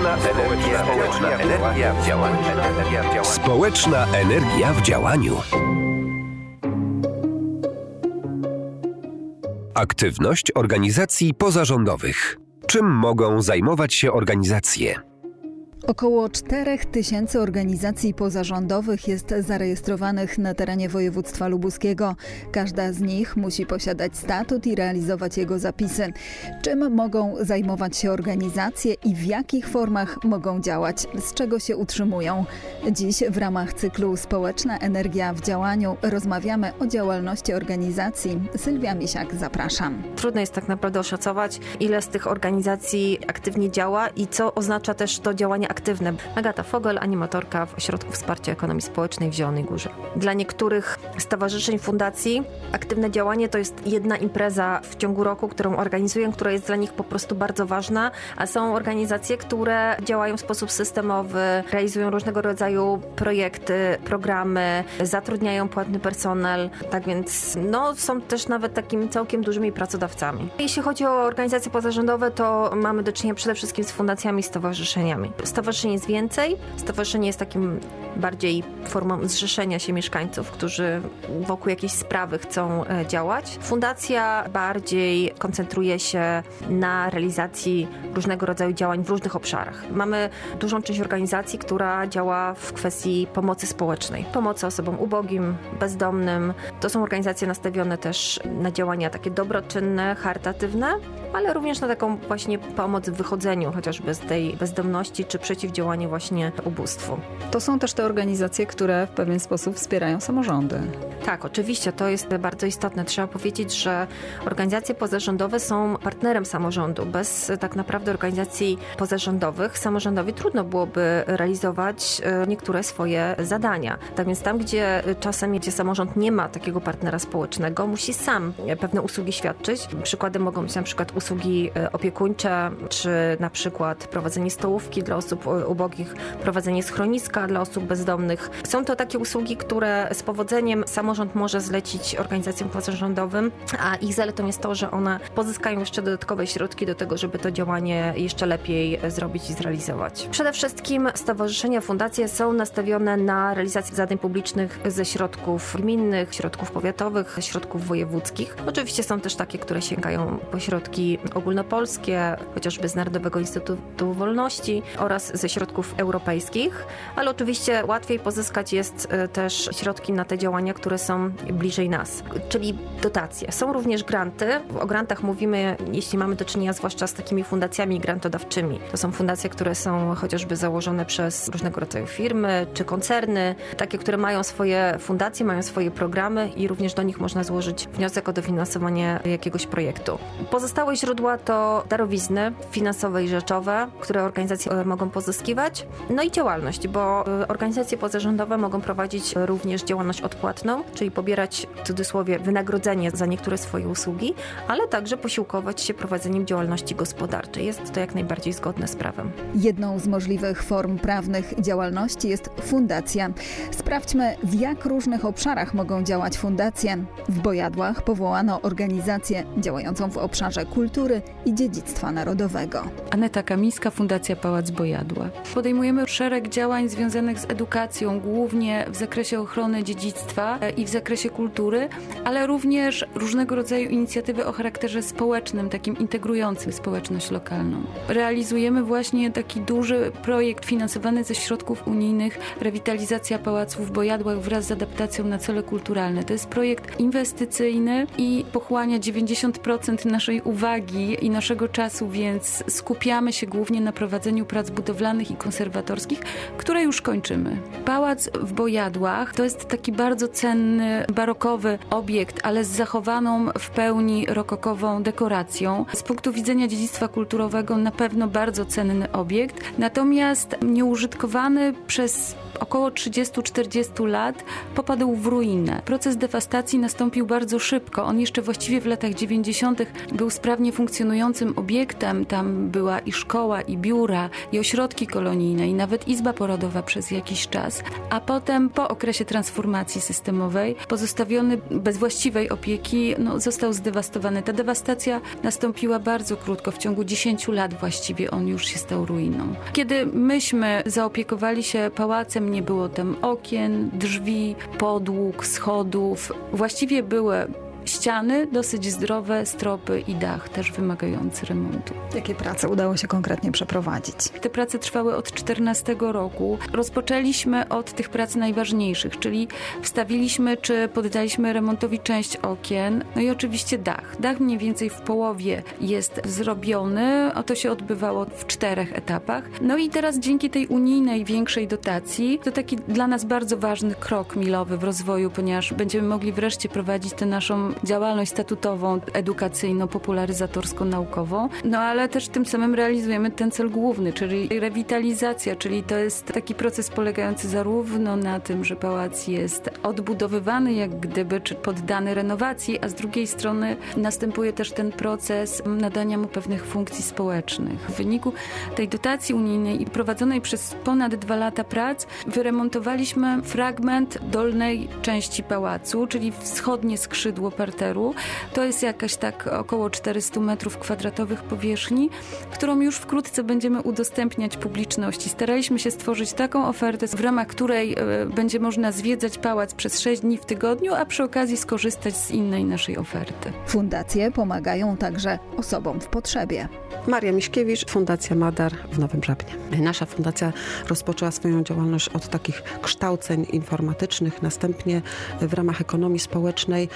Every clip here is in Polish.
Społeczna energia, społeczna energia w działaniu. Społeczna energia w działaniu. Aktywność organizacji pozarządowych. Czym mogą zajmować się organizacje? Około 4 tysięcy organizacji pozarządowych jest zarejestrowanych na terenie województwa lubuskiego. Każda z nich musi posiadać statut i realizować jego zapisy. Czym mogą zajmować się organizacje i w jakich formach mogą działać, z czego się utrzymują? Dziś w ramach cyklu Społeczna Energia w działaniu rozmawiamy o działalności organizacji. Sylwia Misiak, zapraszam. Trudno jest tak naprawdę oszacować, ile z tych organizacji aktywnie działa i co oznacza też to działanie aktywne. Agata Fogel, animatorka w Ośrodku Wsparcia Ekonomii Społecznej w Zielonej Górze. Dla niektórych stowarzyszeń, fundacji aktywne działanie to jest jedna impreza w ciągu roku, którą organizują, która jest dla nich po prostu bardzo ważna, a są organizacje, które działają w sposób systemowy, realizują różnego rodzaju projekty, programy, zatrudniają płatny personel, tak więc no, są też nawet takimi całkiem dużymi pracodawcami. Jeśli chodzi o organizacje pozarządowe, to mamy do czynienia przede wszystkim z fundacjami stowarzyszeniami stowarzyszeń jest więcej. Stowarzyszenie jest takim bardziej formą zrzeszenia się mieszkańców, którzy wokół jakiejś sprawy chcą e, działać. Fundacja bardziej koncentruje się na realizacji różnego rodzaju działań w różnych obszarach. Mamy dużą część organizacji, która działa w kwestii pomocy społecznej, pomocy osobom ubogim, bezdomnym. To są organizacje nastawione też na działania takie dobroczynne, charytatywne, ale również na taką właśnie pomoc w wychodzeniu chociażby z tej bezdomności czy przeciwdziałanie właśnie ubóstwu. To są też te organizacje, które w pewien sposób wspierają samorządy. Tak, oczywiście, to jest bardzo istotne. Trzeba powiedzieć, że organizacje pozarządowe są partnerem samorządu. Bez tak naprawdę organizacji pozarządowych samorządowi trudno byłoby realizować e, niektóre swoje zadania. Tak więc tam, gdzie czasem, gdzie samorząd nie ma takiego partnera społecznego, musi sam pewne usługi świadczyć. Przykładem mogą być na przykład usługi e, opiekuńcze, czy na przykład prowadzenie stołówki dla osób e, ubogich, prowadzenie schroniska dla osób bezdomnych. Są to takie usługi, które z powodzeniem samorząd może zlecić organizacjom pozarządowym, a ich zaletą jest to, że one pozyskają jeszcze dodatkowe środki do tego, żeby to działanie jeszcze lepiej zrobić i zrealizować. Przede wszystkim stowarzyszenia, fundacje są nastawione na realizację zadań publicznych ze środków gminnych, środków powiatowych, środków wojewódzkich. Oczywiście są też takie, które sięgają po środki ogólnopolskie, chociażby z Narodowego Instytutu Wolności oraz ze środków europejskich, ale oczywiście łatwiej pozyskać jest e, też środki na te działania, które są bliżej nas, czyli dotacje. Są również granty. O grantach mówimy, jeśli mamy do czynienia zwłaszcza z takimi fundacjami grantodawczymi. To są fundacje, które są chociażby założone przez różnego rodzaju firmy czy koncerny, takie, które mają swoje fundacje, mają swoje programy i również do nich można złożyć wniosek o dofinansowanie jakiegoś projektu. Pozostałe źródła to darowizny finansowe i rzeczowe, które organizacje mogą pozyskiwać, no i działalność, bo e, organizacje pozarządowe mogą prowadzić również działalność odpłatną, czyli pobierać w cudzysłowie wynagrodzenie za niektóre swoje usługi, ale także posiłkować się prowadzeniem działalności gospodarczej. Jest to jak najbardziej zgodne z prawem. Jedną z możliwych form prawnych działalności jest fundacja. Sprawdźmy, w jak różnych obszarach mogą działać fundacje. W Bojadłach powołano organizację działającą w obszarze kultury i dziedzictwa narodowego. Aneta Kamińska, Fundacja Pałac Bojadła. Podejmujemy szereg działań związanych z edukacją, głównie w zakresie ochrony dziedzictwa i w zakresie kultury, ale również różnego rodzaju inicjatywy o charakterze społecznym, takim integrującym społeczność lokalną. Realizujemy właśnie taki duży projekt finansowany ze środków unijnych Rewitalizacja Pałaców w Bojadłach wraz z adaptacją na cele kulturalne. To jest projekt inwestycyjny i pochłania 90% naszej uwagi i naszego czasu, więc skupiamy się głównie na prowadzeniu prac budowlanych i konserwatorskich, które już kończymy. Pałac w Bojadłach to jest taki bardzo cenny, barokowy obiekt, ale z zachowaną w pełni rokokową dekoracją. Z punktu widzenia dziedzictwa kulturowego na pewno bardzo cenny obiekt, natomiast nieużytkowany przez około 30-40 lat popadł w ruinę. Proces dewastacji nastąpił bardzo szybko. On jeszcze właściwie w latach 90. był sprawnie funkcjonującym obiektem. Tam była i szkoła, i biura, i ośrodki kolonijne i nawet izba porodowa przez jakiś czas, a potem po okresie transformacji systemowej pozostawiony bez właściwej opieki no, został zdewastowany. Ta dewastacja nastąpiła bardzo krótko, w ciągu 10 lat właściwie on już się stał ruiną. Kiedy myśmy zaopiekowali się pałacem, nie było tam okien, drzwi, podłóg, schodów. Właściwie były ściany dosyć zdrowe, stropy i dach też wymagający remontu. Jakie prace udało się konkretnie przeprowadzić? Te prace trwały od 14 roku. Rozpoczęliśmy od tych prac najważniejszych, czyli wstawiliśmy czy poddaliśmy remontowi część okien, no i oczywiście dach. Dach mniej więcej w połowie jest zrobiony, a to się odbywało w czterech etapach. No i teraz dzięki tej unijnej większej dotacji, to taki dla nas bardzo ważny krok milowy w rozwoju, ponieważ będziemy mogli wreszcie prowadzić tę naszą działalność statutową, edukacyjno-popularyzatorską, naukową, no ale też tym samym realizujemy ten cel główny, czyli rewitalizacja, czyli to jest taki proces polegający zarówno na tym, że pałac jest odbudowywany jak gdyby, czy poddany renowacji, a z drugiej strony następuje też ten proces nadania mu pewnych funkcji społecznych. W wyniku tej dotacji unijnej i prowadzonej przez ponad dwa lata prac wyremontowaliśmy fragment dolnej części pałacu, czyli wschodnie skrzydło parteru. To jest jakaś tak około 400 metrów kwadratowych powierzchni, którą już wkrótce będziemy udostępniać publiczności. Staraliśmy się stworzyć taką ofertę, w ramach której e, będzie można zwiedzać pałac przez 6 dni w tygodniu, a przy okazji skorzystać z innej naszej oferty. Fundacje pomagają także osobom w potrzebie. Maria Miśkiewicz, Fundacja Madar w Nowym Żabnie. Nasza fundacja rozpoczęła swoją działalność od takich kształceń informatycznych. Następnie w ramach ekonomii społecznej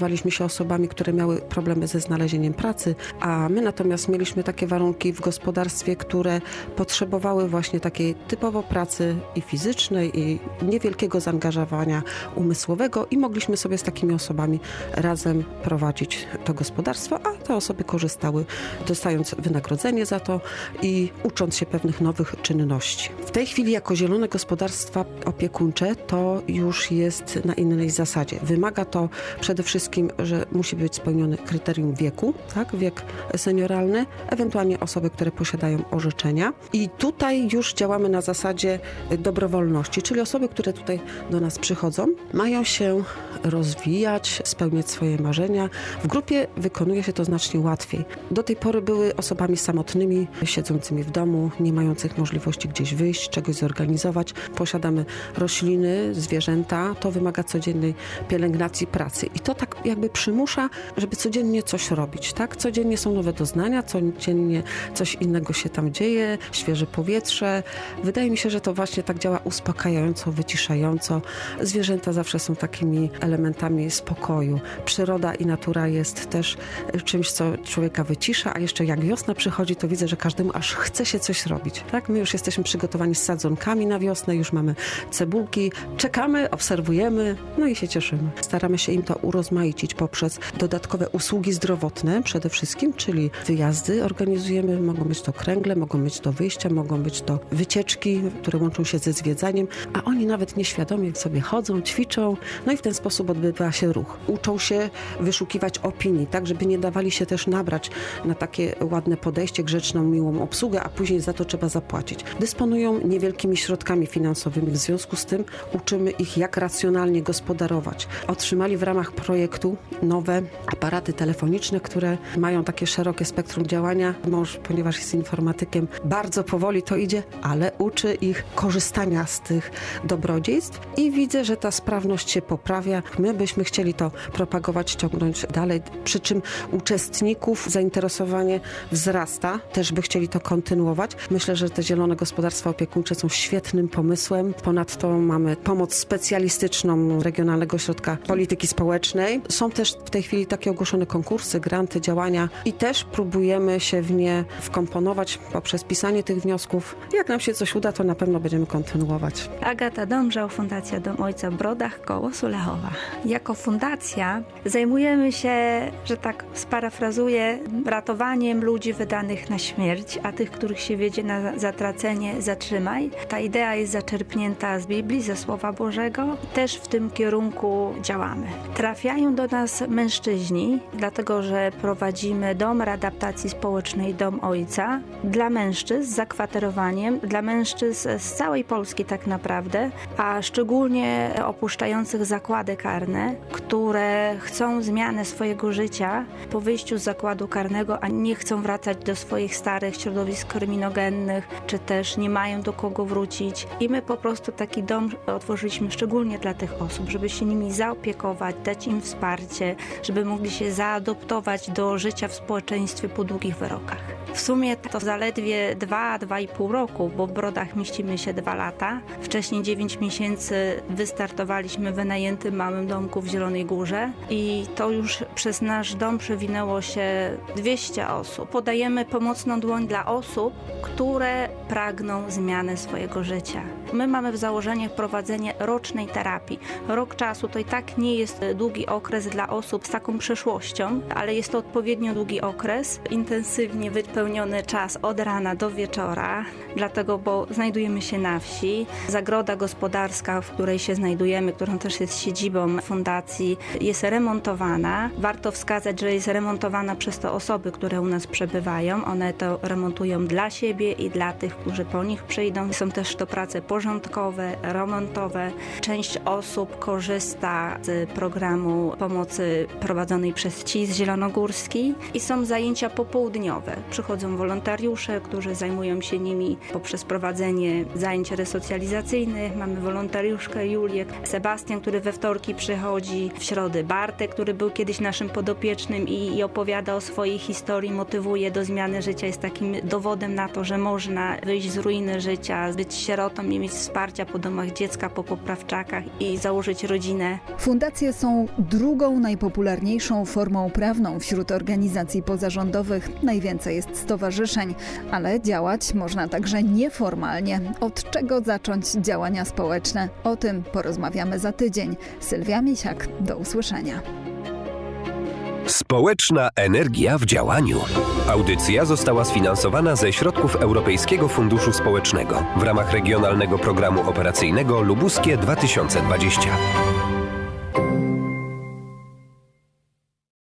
zajmowaliśmy się osobami, które miały problemy ze znalezieniem pracy, a my natomiast mieliśmy takie warunki w gospodarstwie, które potrzebowały właśnie takiej typowo pracy i fizycznej, i niewielkiego zaangażowania umysłowego i mogliśmy sobie z takimi osobami razem prowadzić to gospodarstwo, a te osoby korzystały, dostając wynagrodzenie za to i ucząc się pewnych nowych czynności. W tej chwili jako zielone gospodarstwa opiekuńcze to już jest na innej zasadzie. Wymaga to przede wszystkim, że musi być spełnione kryterium wieku, tak, wiek senioralny, ewentualnie osoby, które posiadają orzeczenia. I tutaj już działamy na zasadzie dobrowolności, czyli osoby, które tutaj do nas przychodzą, mają się rozwijać, spełniać swoje marzenia. W grupie wykonuje się to znacznie łatwiej. Do tej pory były osobami samotnymi, siedzącymi w domu, nie mających możliwości gdzieś wyjść, czegoś zorganizować. Posiadamy rośliny, zwierzęta. To wymaga codziennej pielęgnacji pracy. I to tak jakby przymusza, żeby codziennie coś robić. Tak? Codziennie są nowe doznania, codziennie coś innego się tam dzieje, świeże powietrze. Wydaje mi się, że to właśnie tak działa uspokajająco, wyciszająco. Zwierzęta zawsze są takimi elementami spokoju. Przyroda i natura jest też czymś, co człowieka wycisza, a jeszcze jak wiosna przychodzi, to widzę, że każdemu aż chce się coś robić. Tak? My już jesteśmy przygotowani z sadzonkami na wiosnę, już mamy cebulki, czekamy, obserwujemy, no i się cieszymy. Staramy się im to urozmaicić poprzez dodatkowe usługi zdrowotne przede wszystkim, czyli wyjazdy organizujemy, mogą być to kręgle, mogą być to wyjścia, mogą być to wycieczki, które łączą się ze zwiedzaniem, a oni nawet nieświadomie sobie chodzą, ćwiczą, no i w ten sposób odbywa się ruch. Uczą się wyszukiwać opinii, tak żeby nie dawali się też nabrać na takie ładne podejście, grzeczną, miłą obsługę, a później za to trzeba zapłacić. Dysponują niewielkimi środkami finansowymi, w związku z tym uczymy ich, jak racjonalnie gospodarować. Otrzymali w ramach projektu nowe aparaty telefoniczne, które mają takie szerokie spektrum działania. Mąż, ponieważ jest informatykiem, bardzo powoli to idzie, ale uczy ich korzystania z tych dobrodziejstw i widzę, że ta sprawność się poprawia. My byśmy chcieli to propagować, ciągnąć dalej, przy czym uczestników zainteresowanie wzrasta, też by chcieli to kontynuować. Myślę, że te zielone gospodarstwa opiekuńcze są świetnym pomysłem. Ponadto mamy pomoc specjalistyczną Regionalnego Ośrodka Polityki Społecznej. Są też w tej chwili takie ogłoszone konkursy, granty, działania i też próbujemy się w nie wkomponować poprzez pisanie tych wniosków. Jak nam się coś uda, to na pewno będziemy kontynuować. Agata Dąbrzał, Fundacja Dom Ojca w Brodach, koło Sulechowa. Jako fundacja zajmujemy się, że tak sparafrazuję, ratowaniem ludzi wydanych na śmierć, a tych, których się wiedzie na zatracenie, zatrzymaj. Ta idea jest zaczerpnięta z Biblii, ze Słowa Bożego. Też w tym kierunku działamy. Trafiają Do nas mężczyźni, dlatego że prowadzimy dom readaptacji społecznej Dom Ojca dla mężczyzn z zakwaterowaniem, dla mężczyzn z całej Polski tak naprawdę, a szczególnie opuszczających zakłady karne, które chcą zmiany swojego życia po wyjściu z zakładu karnego, a nie chcą wracać do swoich starych środowisk kryminogennych, czy też nie mają do kogo wrócić. I my po prostu taki dom otworzyliśmy szczególnie dla tych osób, żeby się nimi zaopiekować, dać im wsparcie, żeby mogli się zaadoptować do życia w społeczeństwie po długich wyrokach. W sumie to zaledwie 2-2,5 roku, bo w Brodach mieścimy się 2 lata. Wcześniej 9 miesięcy wystartowaliśmy w wynajętym małym domku w Zielonej Górze i to już przez nasz dom przewinęło się 200 osób. Podajemy pomocną dłoń dla osób, które pragną zmiany swojego życia. My mamy w założeniu wprowadzenie rocznej terapii. Rok czasu to i tak nie jest długi okres dla osób z taką przeszłością, ale jest to odpowiednio długi okres, intensywnie wypełniony czas od rana do wieczora, dlatego, bo znajdujemy się na wsi. Zagroda gospodarska, w której się znajdujemy, którą też jest siedzibą fundacji, jest remontowana. Warto wskazać, że jest remontowana przez te osoby, które u nas przebywają. One to remontują dla siebie i dla tych, którzy po nich przyjdą. Są też to prace porządkowe, remontowe. Część osób korzysta z programu pomocy prowadzonej przez CIS Zielonogórski i są zajęcia popołudniowe. Przychodzą wolontariusze, którzy zajmują się nimi poprzez prowadzenie zajęć resocjalizacyjnych. Mamy wolontariuszkę Julię, Sebastian, który we wtorki przychodzi, w środę Bartek, który był kiedyś naszym podopiecznym i, i opowiada o swojej historii, motywuje do zmiany życia, jest takim dowodem na to, że można wyjść z ruiny życia, być sierotą, nie mieć wsparcia po domach dziecka, po poprawczakach i założyć rodzinę. Fundacje są drugą najpopularniejszą formą prawną wśród organizacji pozarządowych. Najwięcej jest stowarzyszeń, ale działać można także nieformalnie. Od czego zacząć działania społeczne? O tym porozmawiamy za tydzień. Sylwia Misiak, do usłyszenia. Społeczna energia w działaniu. Audycja została sfinansowana ze środków Europejskiego Funduszu Społecznego w ramach regionalnego programu operacyjnego Lubuskie 2020.